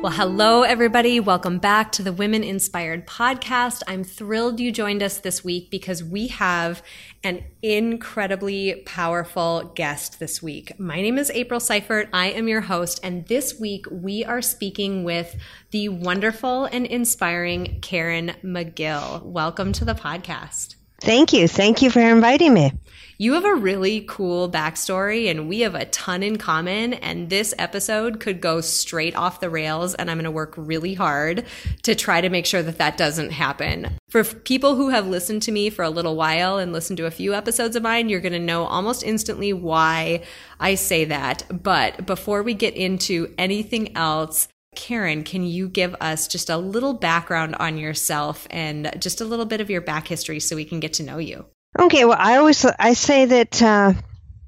Well, hello, everybody. Welcome back to the Women Inspired podcast. I'm thrilled you joined us this week because we have an incredibly powerful guest this week. My name is April Seifert. I am your host, and this week we are speaking with the wonderful and inspiring Karen McGill. Welcome to the podcast. Thank you. Thank you for inviting me. You have a really cool backstory, and we have a ton in common. And this episode could go straight off the rails, and I'm going to work really hard to try to make sure that that doesn't happen. For people who have listened to me for a little while and listened to a few episodes of mine, you're going to know almost instantly why I say that. But before we get into anything else, Karen, can you give us just a little background on yourself and just a little bit of your back history so we can get to know you? Okay, well, I always I say that uh,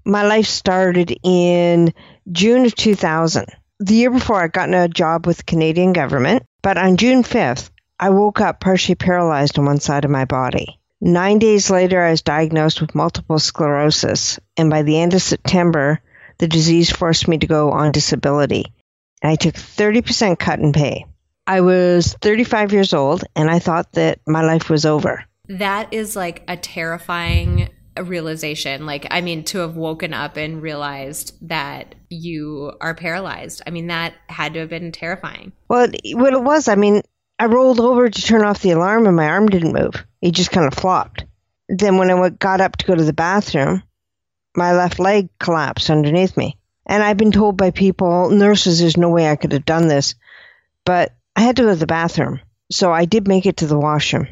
my life started in June of 2000. The year before, I'd gotten a job with the Canadian government, but on June 5th, I woke up partially paralyzed on one side of my body. Nine days later, I was diagnosed with multiple sclerosis, and by the end of September, the disease forced me to go on disability. I took 30% cut in pay. I was 35 years old, and I thought that my life was over that is like a terrifying realization. Like, I mean, to have woken up and realized that you are paralyzed. I mean, that had to have been terrifying. Well, what it was, I mean, I rolled over to turn off the alarm and my arm didn't move. It just kind of flopped. Then when I got up to go to the bathroom, my left leg collapsed underneath me. And I've been told by people, nurses, there's no way I could have done this. But I had to go to the bathroom. So I did make it to the washroom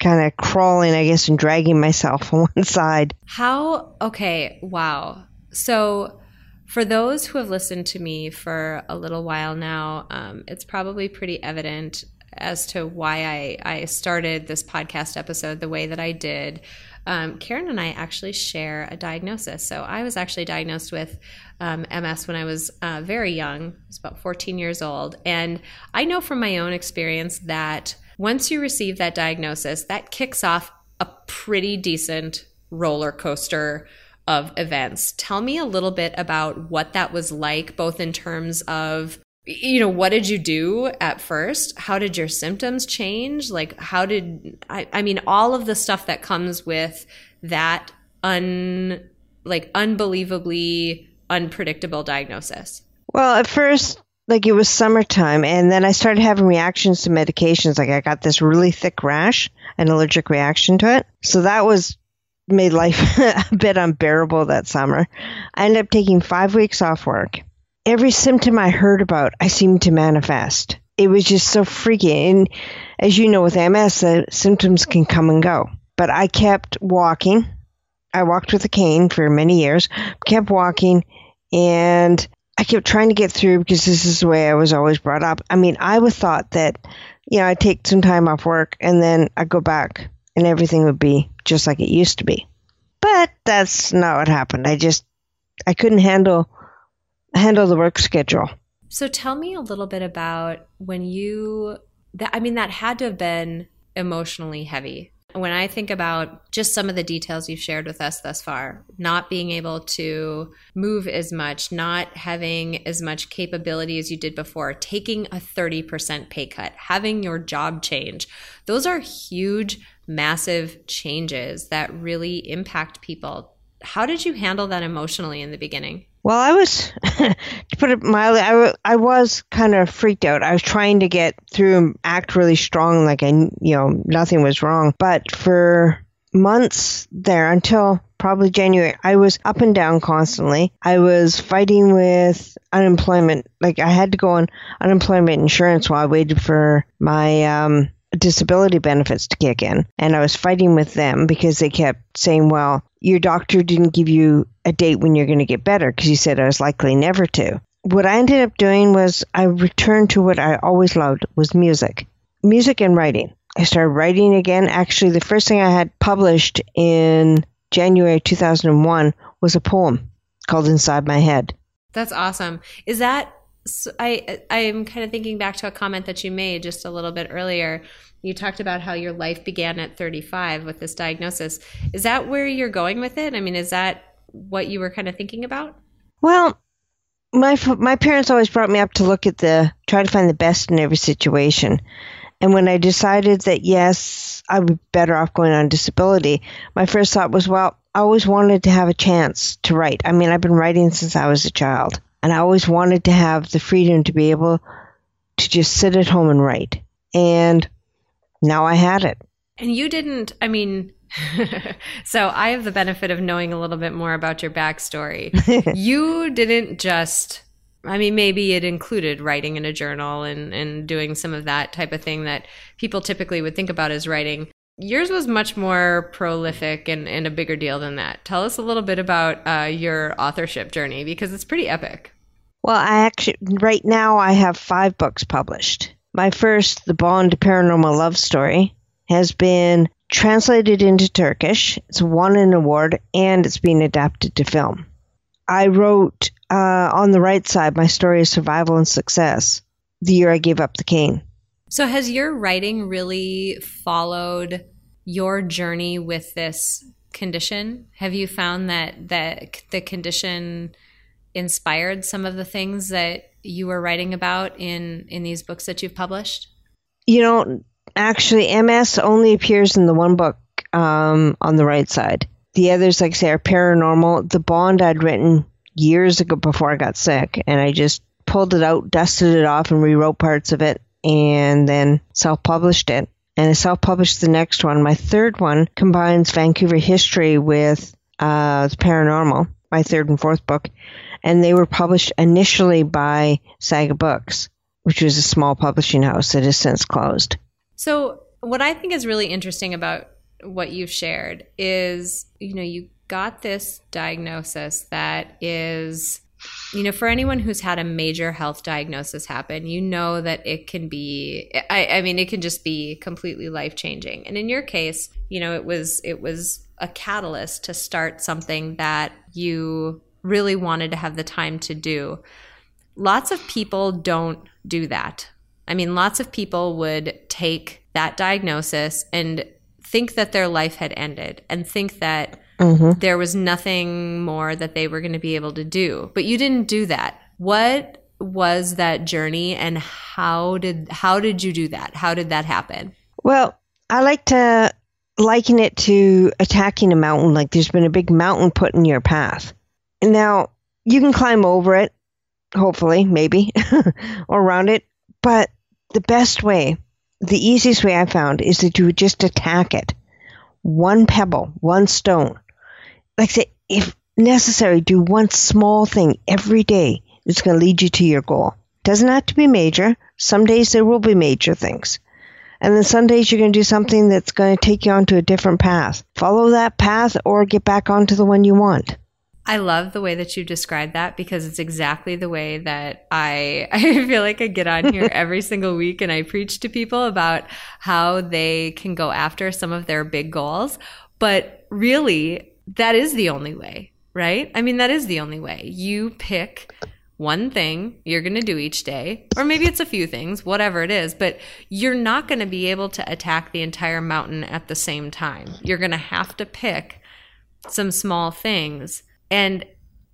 kind of crawling, I guess, and dragging myself on one side. How, okay, wow. So, for those who have listened to me for a little while now, um, it's probably pretty evident as to why I, I started this podcast episode the way that I did. Um, Karen and I actually share a diagnosis. So I was actually diagnosed with um, MS when I was uh, very young. I was about 14 years old. And I know from my own experience that once you receive that diagnosis, that kicks off a pretty decent roller coaster of events. Tell me a little bit about what that was like, both in terms of you know what did you do at first how did your symptoms change like how did i, I mean all of the stuff that comes with that un like unbelievably unpredictable diagnosis well at first like it was summertime and then I started having reactions to medications. Like I got this really thick rash, an allergic reaction to it. So that was made life a bit unbearable that summer. I ended up taking five weeks off work. Every symptom I heard about, I seemed to manifest. It was just so freaky. And as you know, with MS, the symptoms can come and go. But I kept walking. I walked with a cane for many years, kept walking, and I kept trying to get through because this is the way I was always brought up. I mean, I would thought that, you know, I'd take some time off work and then I'd go back and everything would be just like it used to be. But that's not what happened. I just I couldn't handle handle the work schedule. So tell me a little bit about when you that I mean that had to have been emotionally heavy when I think about just some of the details you've shared with us thus far, not being able to move as much, not having as much capability as you did before, taking a 30% pay cut, having your job change, those are huge, massive changes that really impact people. How did you handle that emotionally in the beginning? Well, I was, to put it mildly, I, I was kind of freaked out. I was trying to get through and act really strong, like I, you know, nothing was wrong. But for months there, until probably January, I was up and down constantly. I was fighting with unemployment. Like I had to go on unemployment insurance while I waited for my um, disability benefits to kick in. And I was fighting with them because they kept saying, well, your doctor didn't give you a date when you're going to get better because he said I was likely never to. What I ended up doing was I returned to what I always loved was music. Music and writing. I started writing again. Actually, the first thing I had published in January 2001 was a poem called Inside My Head. That's awesome. Is that so I I'm kind of thinking back to a comment that you made just a little bit earlier. You talked about how your life began at 35 with this diagnosis. Is that where you're going with it? I mean, is that what you were kind of thinking about? Well, my my parents always brought me up to look at the try to find the best in every situation. And when I decided that yes, I would be better off going on disability, my first thought was, well, I always wanted to have a chance to write. I mean, I've been writing since I was a child, and I always wanted to have the freedom to be able to just sit at home and write. And now I had it. And you didn't, I mean, so I have the benefit of knowing a little bit more about your backstory. you didn't just I mean, maybe it included writing in a journal and, and doing some of that type of thing that people typically would think about as writing. Yours was much more prolific and, and a bigger deal than that. Tell us a little bit about uh, your authorship journey because it's pretty epic. Well, I actually, right now, I have five books published. My first, The Bond Paranormal Love Story, has been translated into Turkish. It's won an award and it's being adapted to film. I wrote uh, on the right side my story of survival and success the year I gave up the cane. So, has your writing really followed your journey with this condition? Have you found that that the condition inspired some of the things that you were writing about in in these books that you've published? You know, actually, MS only appears in the one book um, on the right side. The others, like I say, are paranormal. The Bond I'd written years ago before I got sick, and I just pulled it out, dusted it off, and rewrote parts of it, and then self published it. And I self published the next one. My third one combines Vancouver history with uh, the paranormal, my third and fourth book. And they were published initially by Saga Books, which was a small publishing house that has since closed. So, what I think is really interesting about what you've shared is, you know, you got this diagnosis that is you know, for anyone who's had a major health diagnosis happen, you know that it can be I, I mean, it can just be completely life changing. And in your case, you know, it was it was a catalyst to start something that you really wanted to have the time to do. Lots of people don't do that. I mean, lots of people would take that diagnosis and think that their life had ended and think that mm-hmm. there was nothing more that they were going to be able to do. But you didn't do that. What was that journey and how did how did you do that? How did that happen? Well, I like to liken it to attacking a mountain like there's been a big mountain put in your path. Now, you can climb over it, hopefully, maybe, or around it, but the best way the easiest way I found is that you just attack it. One pebble, one stone. Like I say, if necessary, do one small thing every day that's going to lead you to your goal. Doesn't have to be major. Some days there will be major things. And then some days you're going to do something that's going to take you onto a different path. Follow that path or get back onto the one you want. I love the way that you described that because it's exactly the way that I I feel like I get on here every single week and I preach to people about how they can go after some of their big goals. But really, that is the only way, right? I mean, that is the only way. You pick one thing you're going to do each day, or maybe it's a few things, whatever it is, but you're not going to be able to attack the entire mountain at the same time. You're going to have to pick some small things and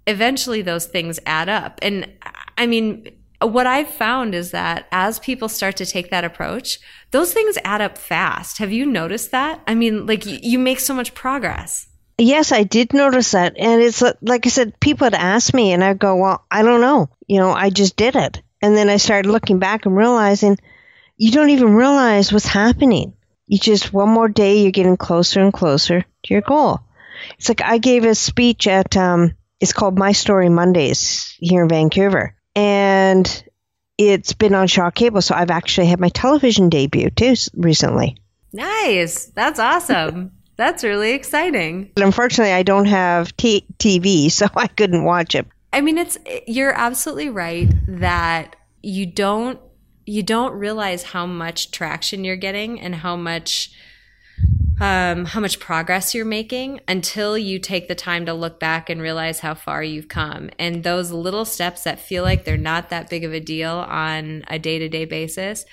eventually those things add up. And I mean, what I've found is that as people start to take that approach, those things add up fast. Have you noticed that? I mean, like you make so much progress. Yes, I did notice that. And it's like I said, people would ask me, and I'd go, Well, I don't know. You know, I just did it. And then I started looking back and realizing you don't even realize what's happening. You just, one more day, you're getting closer and closer to your goal. It's like I gave a speech at, um, it's called My Story Mondays here in Vancouver. And it's been on Shaw Cable. So I've actually had my television debut too recently. Nice. That's awesome. That's really exciting. But unfortunately, I don't have t- TV, so I couldn't watch it. I mean, it's you're absolutely right that you don't you don't realize how much traction you're getting and how much um, how much progress you're making until you take the time to look back and realize how far you've come. And those little steps that feel like they're not that big of a deal on a day to day basis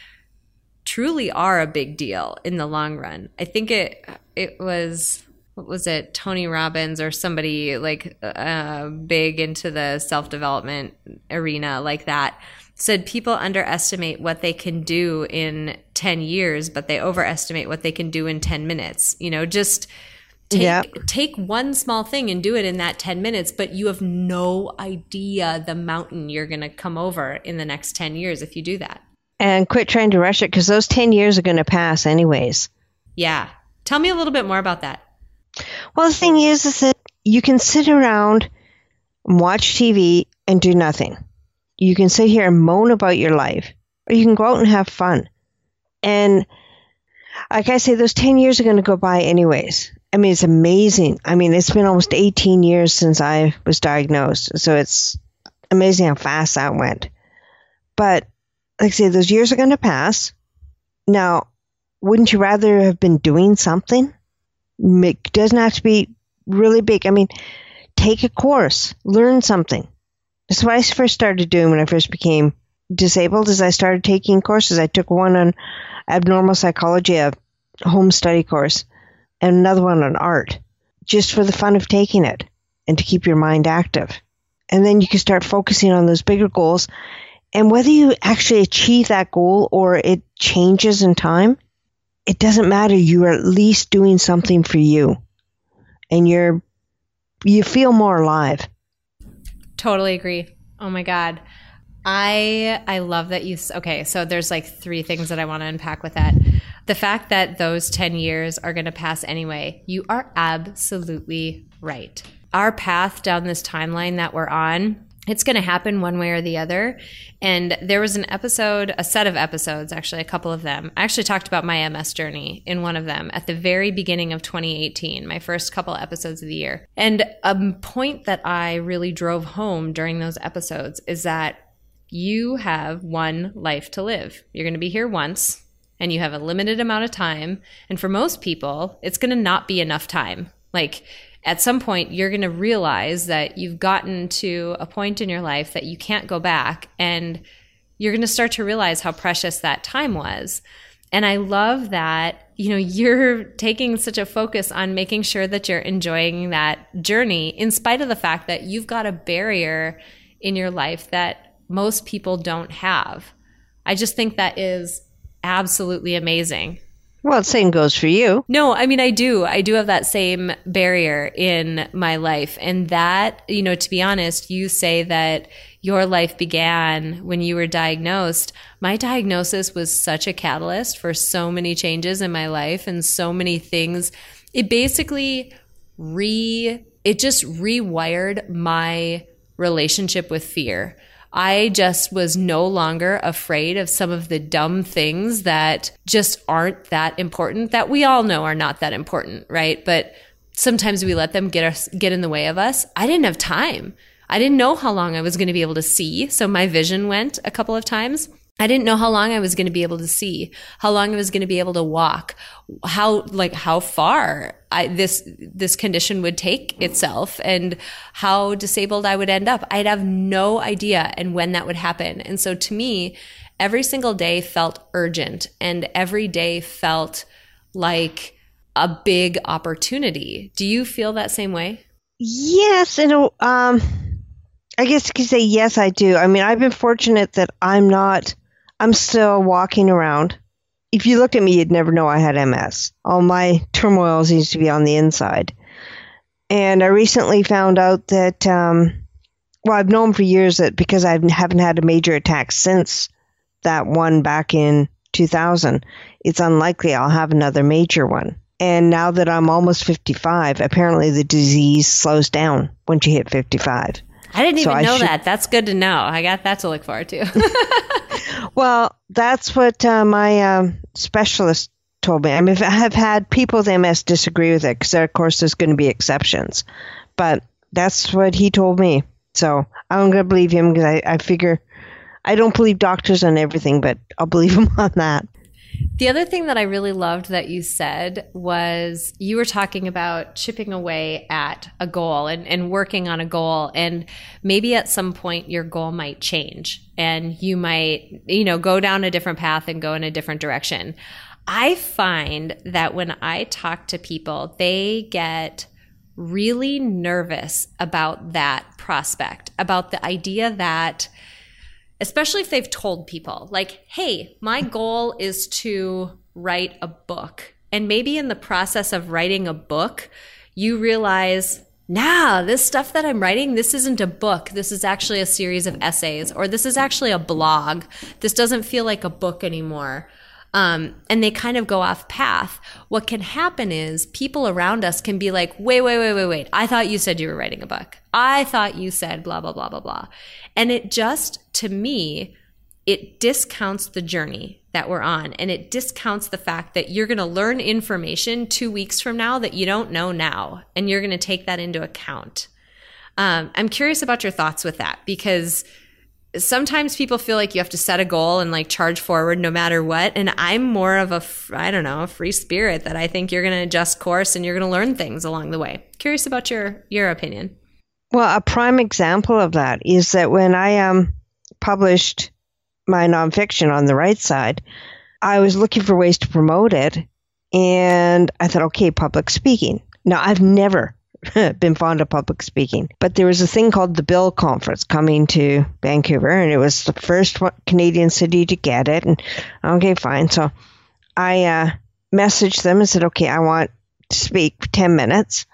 truly are a big deal in the long run. I think it it was what was it Tony Robbins or somebody like uh, big into the self development arena like that said people underestimate what they can do in 10 years, but they overestimate what they can do in 10 minutes. You know, just take, yep. take one small thing and do it in that 10 minutes, but you have no idea the mountain you're going to come over in the next 10 years if you do that. And quit trying to rush it because those 10 years are going to pass anyways. Yeah. Tell me a little bit more about that. Well, the thing is, is that you can sit around, watch TV, and do nothing you can sit here and moan about your life, or you can go out and have fun. And like I say, those 10 years are going to go by anyways. I mean, it's amazing. I mean, it's been almost 18 years since I was diagnosed. So it's amazing how fast that went. But like I say, those years are going to pass. Now, wouldn't you rather have been doing something? It doesn't have to be really big. I mean, take a course, learn something. That's what I first started doing when I first became disabled. Is I started taking courses. I took one on abnormal psychology, a home study course, and another one on art, just for the fun of taking it and to keep your mind active. And then you can start focusing on those bigger goals. And whether you actually achieve that goal or it changes in time, it doesn't matter. You are at least doing something for you. And you're you feel more alive. Totally agree. Oh my god. I I love that you okay, so there's like three things that I want to unpack with that. The fact that those 10 years are going to pass anyway. You are absolutely right. Our path down this timeline that we're on it's going to happen one way or the other. And there was an episode, a set of episodes, actually, a couple of them. I actually talked about my MS journey in one of them at the very beginning of 2018, my first couple episodes of the year. And a point that I really drove home during those episodes is that you have one life to live. You're going to be here once and you have a limited amount of time. And for most people, it's going to not be enough time. Like, at some point you're going to realize that you've gotten to a point in your life that you can't go back and you're going to start to realize how precious that time was. And I love that, you know, you're taking such a focus on making sure that you're enjoying that journey in spite of the fact that you've got a barrier in your life that most people don't have. I just think that is absolutely amazing. Well, same goes for you. No, I mean, I do. I do have that same barrier in my life. And that, you know, to be honest, you say that your life began when you were diagnosed. My diagnosis was such a catalyst for so many changes in my life and so many things. It basically re, it just rewired my relationship with fear. I just was no longer afraid of some of the dumb things that just aren't that important that we all know are not that important, right? But sometimes we let them get us get in the way of us. I didn't have time. I didn't know how long I was going to be able to see, so my vision went a couple of times. I didn't know how long I was going to be able to see, how long I was going to be able to walk, how like how far I, this this condition would take itself, and how disabled I would end up. I'd have no idea, and when that would happen. And so, to me, every single day felt urgent, and every day felt like a big opportunity. Do you feel that same way? Yes, and um, I guess you could say yes, I do. I mean, I've been fortunate that I'm not I'm still walking around. If you looked at me, you'd never know I had MS. All my turmoil seems to be on the inside. And I recently found out that, um, well, I've known for years that because I haven't had a major attack since that one back in 2000, it's unlikely I'll have another major one. And now that I'm almost 55, apparently the disease slows down once you hit 55. I didn't even so know should... that. That's good to know. I got that to look forward to. well, that's what uh, my um, specialist told me. I mean, I have had people with MS disagree with it because, of course, there's going to be exceptions. But that's what he told me. So I'm going to believe him because I, I figure I don't believe doctors on everything, but I'll believe him on that. The other thing that I really loved that you said was you were talking about chipping away at a goal and, and working on a goal. And maybe at some point your goal might change and you might, you know, go down a different path and go in a different direction. I find that when I talk to people, they get really nervous about that prospect, about the idea that especially if they've told people, like, hey, my goal is to write a book. And maybe in the process of writing a book, you realize, nah, this stuff that I'm writing, this isn't a book. This is actually a series of essays, or this is actually a blog. This doesn't feel like a book anymore um, and they kind of go off path. What can happen is people around us can be like, wait, wait, wait, wait, wait. I thought you said you were writing a book. I thought you said blah, blah, blah, blah, blah. And it just, to me, it discounts the journey that we're on and it discounts the fact that you're going to learn information two weeks from now that you don't know now. And you're going to take that into account. Um, I'm curious about your thoughts with that because sometimes people feel like you have to set a goal and like charge forward no matter what. And I'm more of a, I don't know, a free spirit that I think you're going to adjust course and you're going to learn things along the way. Curious about your, your opinion. Well, a prime example of that is that when I um, published my nonfiction on the right side, I was looking for ways to promote it. And I thought, okay, public speaking. Now, I've never been fond of public speaking. But there was a thing called the BIL Conference coming to Vancouver, and it was the first Canadian city to get it. And okay, fine. So I uh, messaged them and said, okay, I want to speak for 10 minutes,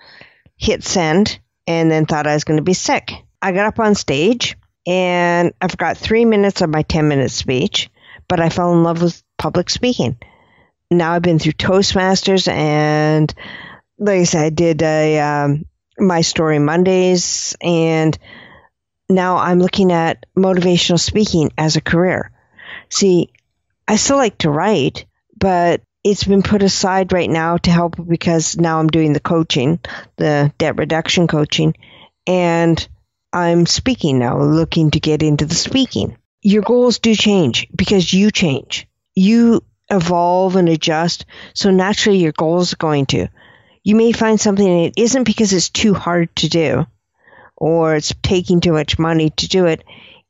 hit send, and then thought I was going to be sick. I got up on stage, and I forgot three minutes of my 10 minute speech, but I fell in love with public speaking. Now I've been through Toastmasters and like I said, I did a um, my story Mondays, and now I'm looking at motivational speaking as a career. See, I still like to write, but it's been put aside right now to help because now I'm doing the coaching, the debt reduction coaching, and I'm speaking now, looking to get into the speaking. Your goals do change because you change. You evolve and adjust, so naturally your goals are going to you may find something and it isn't because it's too hard to do or it's taking too much money to do it.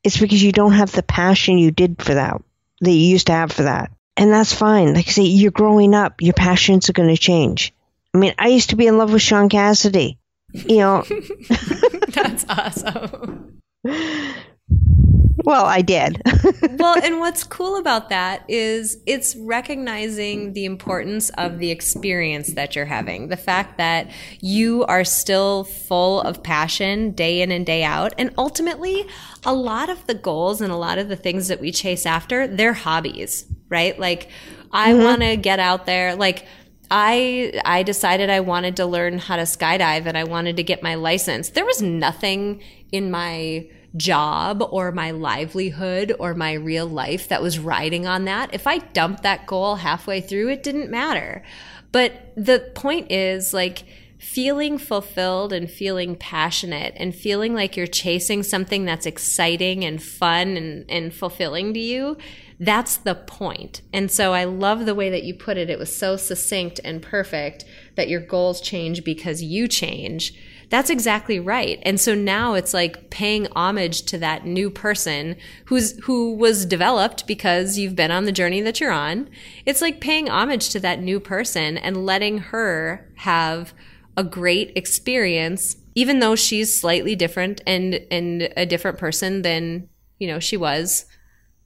It's because you don't have the passion you did for that, that you used to have for that. And that's fine. Like I say, you're growing up, your passions are going to change. I mean, I used to be in love with Shaun Cassidy. You know, that's awesome. Well, I did. well, and what's cool about that is it's recognizing the importance of the experience that you're having. The fact that you are still full of passion day in and day out. And ultimately, a lot of the goals and a lot of the things that we chase after, they're hobbies, right? Like, I mm-hmm. want to get out there. Like, I I decided I wanted to learn how to skydive and I wanted to get my license. There was nothing in my job or my livelihood or my real life that was riding on that. If I dumped that goal halfway through, it didn't matter. But the point is like feeling fulfilled and feeling passionate and feeling like you're chasing something that's exciting and fun and, and fulfilling to you. That's the point. And so I love the way that you put it. It was so succinct and perfect that your goals change because you change that's exactly right. And so now it's like paying homage to that new person who's, who was developed because you've been on the journey that you're on. It's like paying homage to that new person and letting her have a great experience, even though she's slightly different and, and a different person than, you know, she was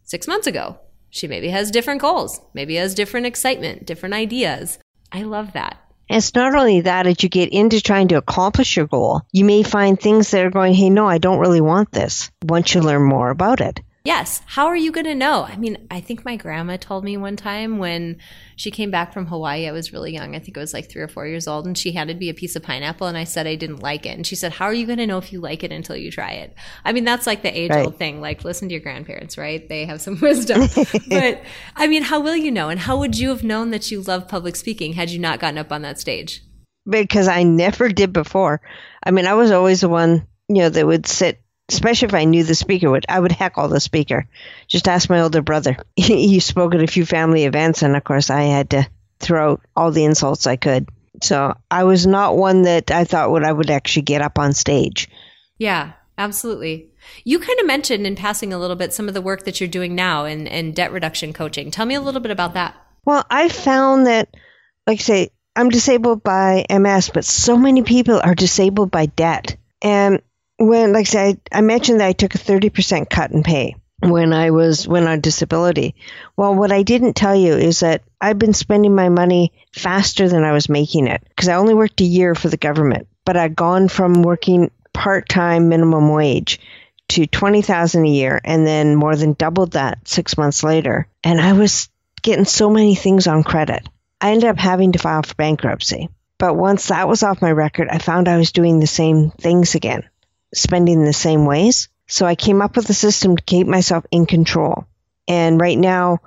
six months ago. She maybe has different goals, maybe has different excitement, different ideas. I love that. And it's not only that, as you get into trying to accomplish your goal, you may find things that are going, hey, no, I don't really want this once you learn more about it. Yes. How are you going to know? I mean, I think my grandma told me one time when she came back from Hawaii, I was really young. I think I was like three or four years old, and she handed me a piece of pineapple, and I said I didn't like it. And she said, How are you going to know if you like it until you try it? I mean, that's like the age old thing. Like, listen to your grandparents, right? They have some wisdom. but I mean, how will you know? And how would you have known that you love public speaking had you not gotten up on that stage? Because I never did before. I mean, I was always the one, you know, that would sit especially if I knew the speaker would, I would heckle the speaker. Just ask my older brother. he spoke at a few family events, and of course, I had to throw all the insults I could. So I was not one that I thought would I would actually get up on stage. Yeah, absolutely. You kind of mentioned in passing a little bit some of the work that you're doing now in, in debt reduction coaching. Tell me a little bit about that. Well, I found that, like I say, I'm disabled by MS, but so many people are disabled by debt. And when, like I said, I, I mentioned that I took a 30% cut in pay when I was when on disability. Well, what I didn't tell you is that I've been spending my money faster than I was making it because I only worked a year for the government, but I'd gone from working part-time minimum wage to 20,000 a year and then more than doubled that 6 months later. And I was getting so many things on credit. I ended up having to file for bankruptcy. But once that was off my record, I found I was doing the same things again spending the same ways. So I came up with a system to keep myself in control. And right now,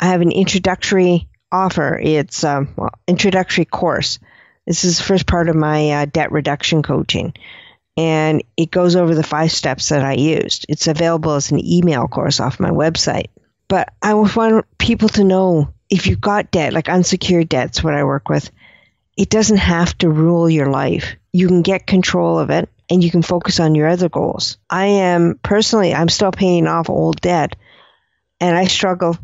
I have an introductory offer. It's a um, well, introductory course. This is the first part of my uh, debt reduction coaching, and it goes over the five steps that I used. It's available as an email course off my website. But I want people to know if you've got debt, like unsecured debts, what I work with, it doesn't have to rule your life. You can get control of it and you can focus on your other goals. I am personally, I'm still paying off old debt and I struggle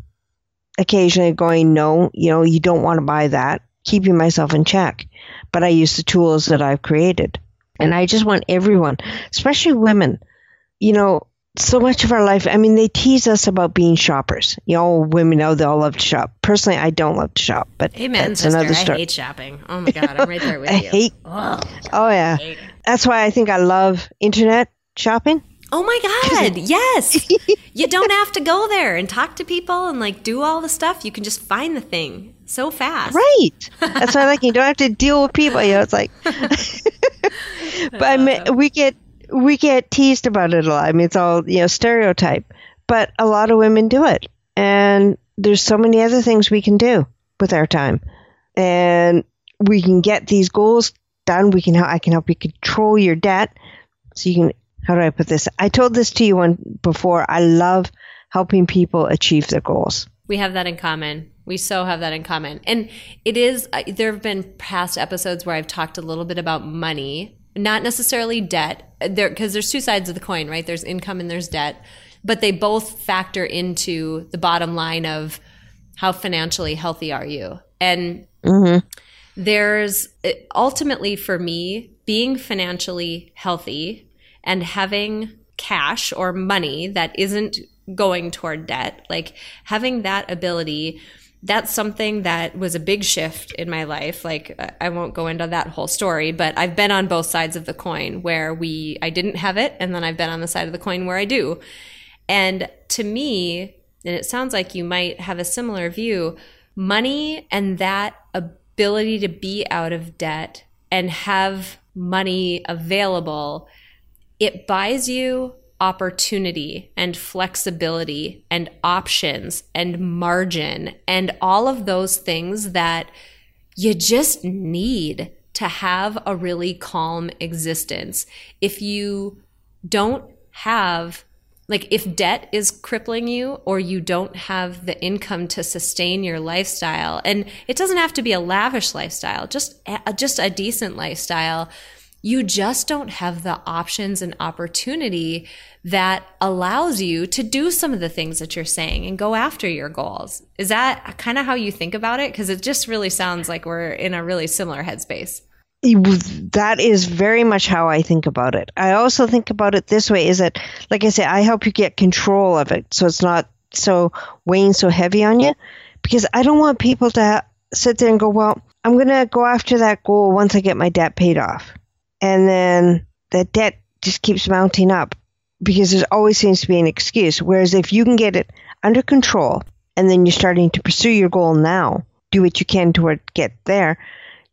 occasionally going, no, you know, you don't want to buy that, keeping myself in check. But I use the tools that I've created. And I just want everyone, especially women, you know, so much of our life, I mean, they tease us about being shoppers. You know, women know they all love to shop. Personally, I don't love to shop, but Amen, that's sister. another story. I hate shopping. Oh my God, I'm right there with I you. Hate, oh, oh yeah. That's why I think I love internet shopping. Oh my God, yes. you don't have to go there and talk to people and like do all the stuff. You can just find the thing so fast. Right. That's why I like you don't have to deal with people. You know, it's like, but I mean, uh-huh. we get we get teased about it a lot. I mean, it's all you know stereotype, but a lot of women do it, and there's so many other things we can do with our time, and we can get these goals done. We can I can help you control your debt, so you can. How do I put this? I told this to you one before. I love helping people achieve their goals. We have that in common. We so have that in common. And it is, there have been past episodes where I've talked a little bit about money not necessarily debt there because there's two sides of the coin right there's income and there's debt but they both factor into the bottom line of how financially healthy are you and mm-hmm. There's ultimately for me being financially healthy and having cash or money that isn't going toward debt like having that ability that's something that was a big shift in my life. Like I won't go into that whole story, but I've been on both sides of the coin where we I didn't have it and then I've been on the side of the coin where I do. And to me, and it sounds like you might have a similar view, money and that ability to be out of debt and have money available, it buys you opportunity and flexibility and options and margin and all of those things that you just need to have a really calm existence. If you don't have like if debt is crippling you or you don't have the income to sustain your lifestyle and it doesn't have to be a lavish lifestyle just a, just a decent lifestyle you just don't have the options and opportunity that allows you to do some of the things that you're saying and go after your goals. Is that kind of how you think about it? Because it just really sounds like we're in a really similar headspace. That is very much how I think about it. I also think about it this way is that, like I said, I help you get control of it so it's not so weighing so heavy on you because I don't want people to sit there and go, well, I'm going to go after that goal once I get my debt paid off. And then the debt just keeps mounting up because there always seems to be an excuse. Whereas if you can get it under control and then you're starting to pursue your goal now, do what you can to get there,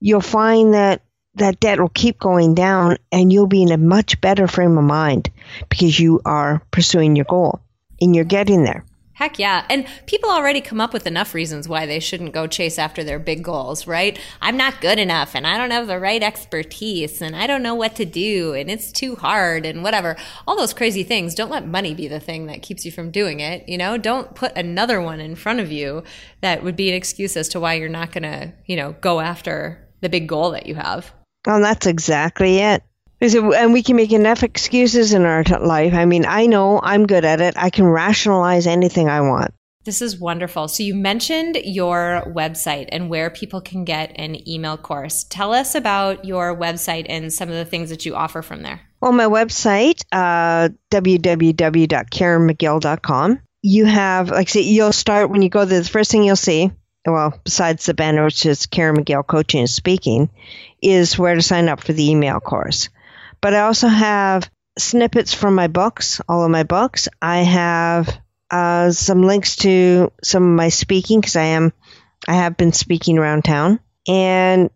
you'll find that that debt will keep going down and you'll be in a much better frame of mind because you are pursuing your goal and you're getting there. Heck yeah. And people already come up with enough reasons why they shouldn't go chase after their big goals, right? I'm not good enough and I don't have the right expertise and I don't know what to do and it's too hard and whatever. All those crazy things. Don't let money be the thing that keeps you from doing it. You know, don't put another one in front of you that would be an excuse as to why you're not going to, you know, go after the big goal that you have. Well, that's exactly it. And we can make enough excuses in our life. I mean, I know I'm good at it. I can rationalize anything I want. This is wonderful. So, you mentioned your website and where people can get an email course. Tell us about your website and some of the things that you offer from there. Well, my website, uh, www.karenmcgill.com. You have, like say, you'll start when you go there, the first thing you'll see well, besides the banner, which is Karen McGill Coaching and Speaking, is where to sign up for the email course. But I also have snippets from my books, all of my books. I have uh, some links to some of my speaking because I am, I have been speaking around town, and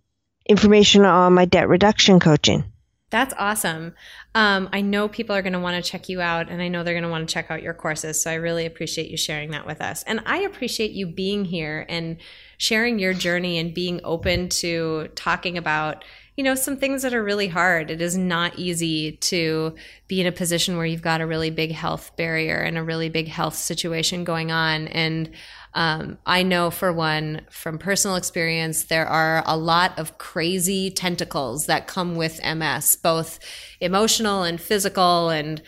information on my debt reduction coaching. That's awesome. Um, I know people are going to want to check you out, and I know they're going to want to check out your courses. So I really appreciate you sharing that with us. And I appreciate you being here and sharing your journey and being open to talking about you know, some things that are really hard. It is not easy to be in a position where you've got a really big health barrier and a really big health situation going on. And um, I know, for one, from personal experience, there are a lot of crazy tentacles that come with MS, both emotional and physical and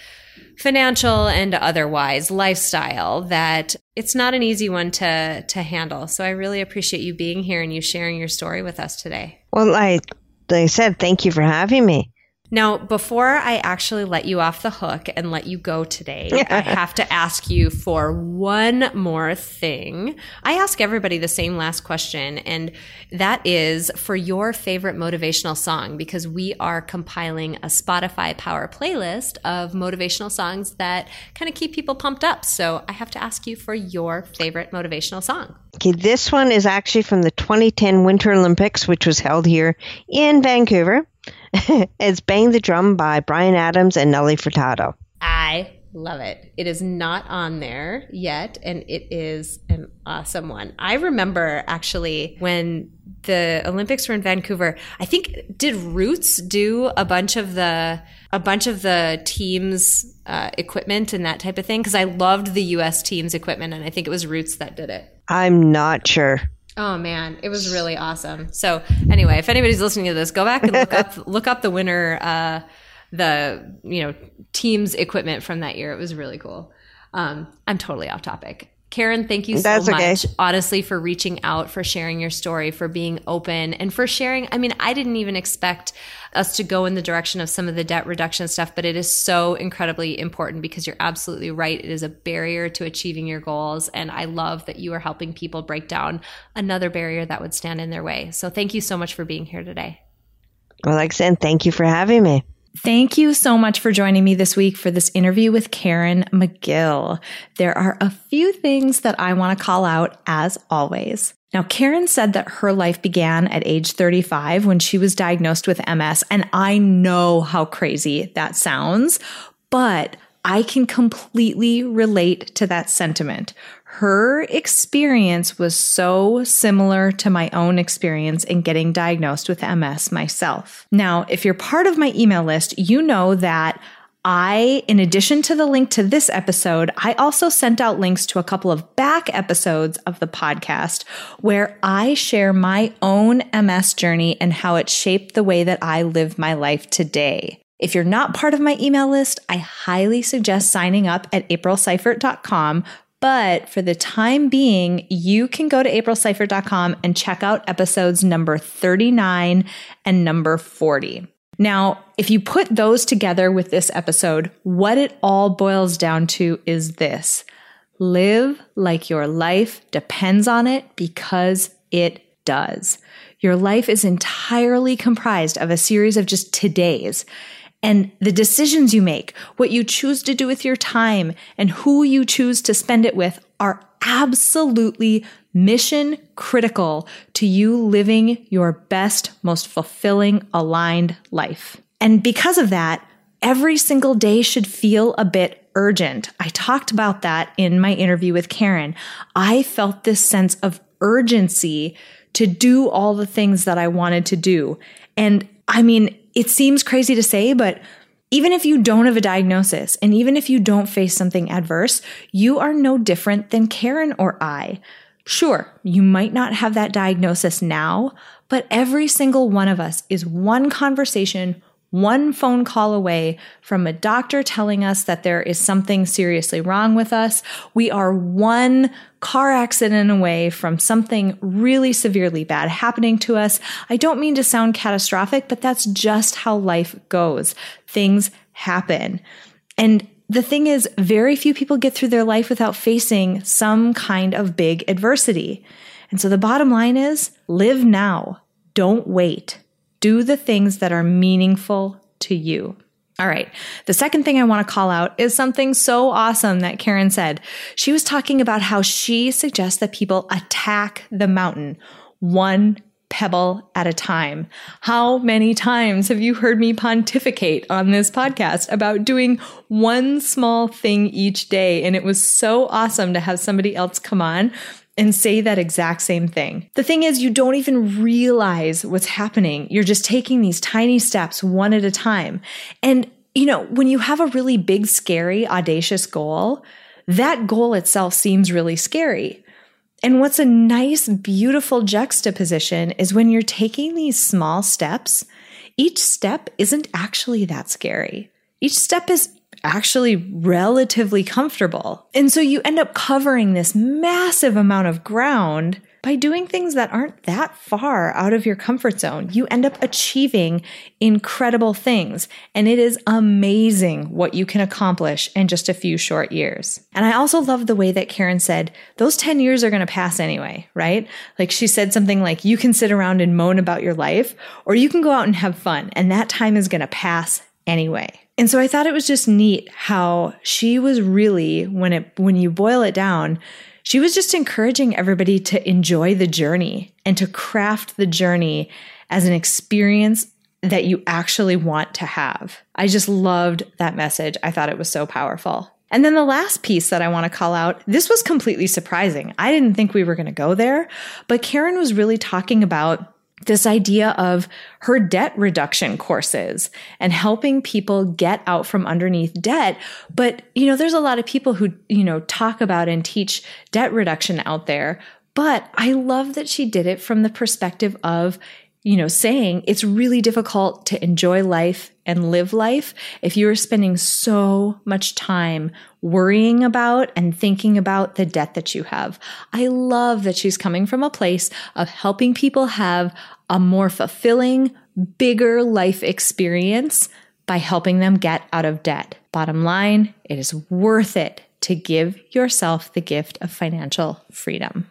financial and otherwise lifestyle that it's not an easy one to to handle so i really appreciate you being here and you sharing your story with us today well i like I said, thank you for having me. Now, before I actually let you off the hook and let you go today, I have to ask you for one more thing. I ask everybody the same last question, and that is for your favorite motivational song, because we are compiling a Spotify Power playlist of motivational songs that kind of keep people pumped up. So I have to ask you for your favorite motivational song. Okay, this one is actually from the 2010 Winter Olympics, which was held here in Vancouver. it's Bang the Drum by Bryan Adams and Nelly Furtado. I love it. It is not on there yet, and it is an awesome one. I remember actually when the Olympics were in Vancouver. I think did Roots do a bunch of the a bunch of the teams uh, equipment and that type of thing because I loved the U.S. teams equipment, and I think it was Roots that did it. I'm not sure. Oh man, it was really awesome. So anyway, if anybody's listening to this, go back and look up look up the winner, uh, the you know teams equipment from that year. It was really cool. Um, I'm totally off topic. Karen, thank you so That's much, okay. honestly, for reaching out, for sharing your story, for being open, and for sharing. I mean, I didn't even expect us to go in the direction of some of the debt reduction stuff, but it is so incredibly important because you're absolutely right. It is a barrier to achieving your goals. And I love that you are helping people break down another barrier that would stand in their way. So thank you so much for being here today. Well, like I said, thank you for having me. Thank you so much for joining me this week for this interview with Karen McGill. There are a few things that I want to call out as always. Now, Karen said that her life began at age 35 when she was diagnosed with MS, and I know how crazy that sounds, but I can completely relate to that sentiment her experience was so similar to my own experience in getting diagnosed with MS myself. Now, if you're part of my email list, you know that I, in addition to the link to this episode, I also sent out links to a couple of back episodes of the podcast where I share my own MS journey and how it shaped the way that I live my life today. If you're not part of my email list, I highly suggest signing up at aprilseifert.com but for the time being, you can go to aprilseifert.com and check out episodes number 39 and number 40. Now, if you put those together with this episode, what it all boils down to is this live like your life depends on it because it does. Your life is entirely comprised of a series of just todays. And the decisions you make, what you choose to do with your time, and who you choose to spend it with are absolutely mission critical to you living your best, most fulfilling, aligned life. And because of that, every single day should feel a bit urgent. I talked about that in my interview with Karen. I felt this sense of urgency to do all the things that I wanted to do. And I mean, it seems crazy to say, but even if you don't have a diagnosis and even if you don't face something adverse, you are no different than Karen or I. Sure, you might not have that diagnosis now, but every single one of us is one conversation, one phone call away from a doctor telling us that there is something seriously wrong with us. We are one car accident away from something really severely bad happening to us. I don't mean to sound catastrophic, but that's just how life goes. Things happen. And the thing is, very few people get through their life without facing some kind of big adversity. And so the bottom line is live now. Don't wait. Do the things that are meaningful to you. All right. The second thing I want to call out is something so awesome that Karen said. She was talking about how she suggests that people attack the mountain one pebble at a time. How many times have you heard me pontificate on this podcast about doing one small thing each day? And it was so awesome to have somebody else come on and say that exact same thing. The thing is, you don't even realize what's happening. You're just taking these tiny steps one at a time. And, you know, when you have a really big, scary, audacious goal, that goal itself seems really scary. And what's a nice, beautiful juxtaposition is when you're taking these small steps, each step isn't actually that scary. Each step is actually relatively comfortable. And so you end up covering this massive amount of ground by doing things that aren't that far out of your comfort zone. You end up achieving incredible things. And it is amazing what you can accomplish in just a few short years. And I also love the way that Karen said, those 10 years are going to pass anyway, right? Like she said something like, you can sit around and moan about your life, or you can go out and have fun. And that time is going to pass anyway. And so I thought it was just neat how she was really, when it, when you boil it down, she was just encouraging everybody to enjoy the journey and to craft the journey as an experience that you actually want to have. I just loved that message. I thought it was so powerful. And then the last piece that I want to call out, this was completely surprising. I didn't think we were going to go there, but Karen was really talking about this idea of her debt reduction courses and helping people get out from underneath debt. But, you know, there's a lot of people who, you know, talk about and teach debt reduction out there. But I love that she did it from the perspective of you know, saying it's really difficult to enjoy life and live life if you're spending so much time worrying about and thinking about the debt that you have. I love that she's coming from a place of helping people have a more fulfilling, bigger life experience by helping them get out of debt. Bottom line, it is worth it to give yourself the gift of financial freedom.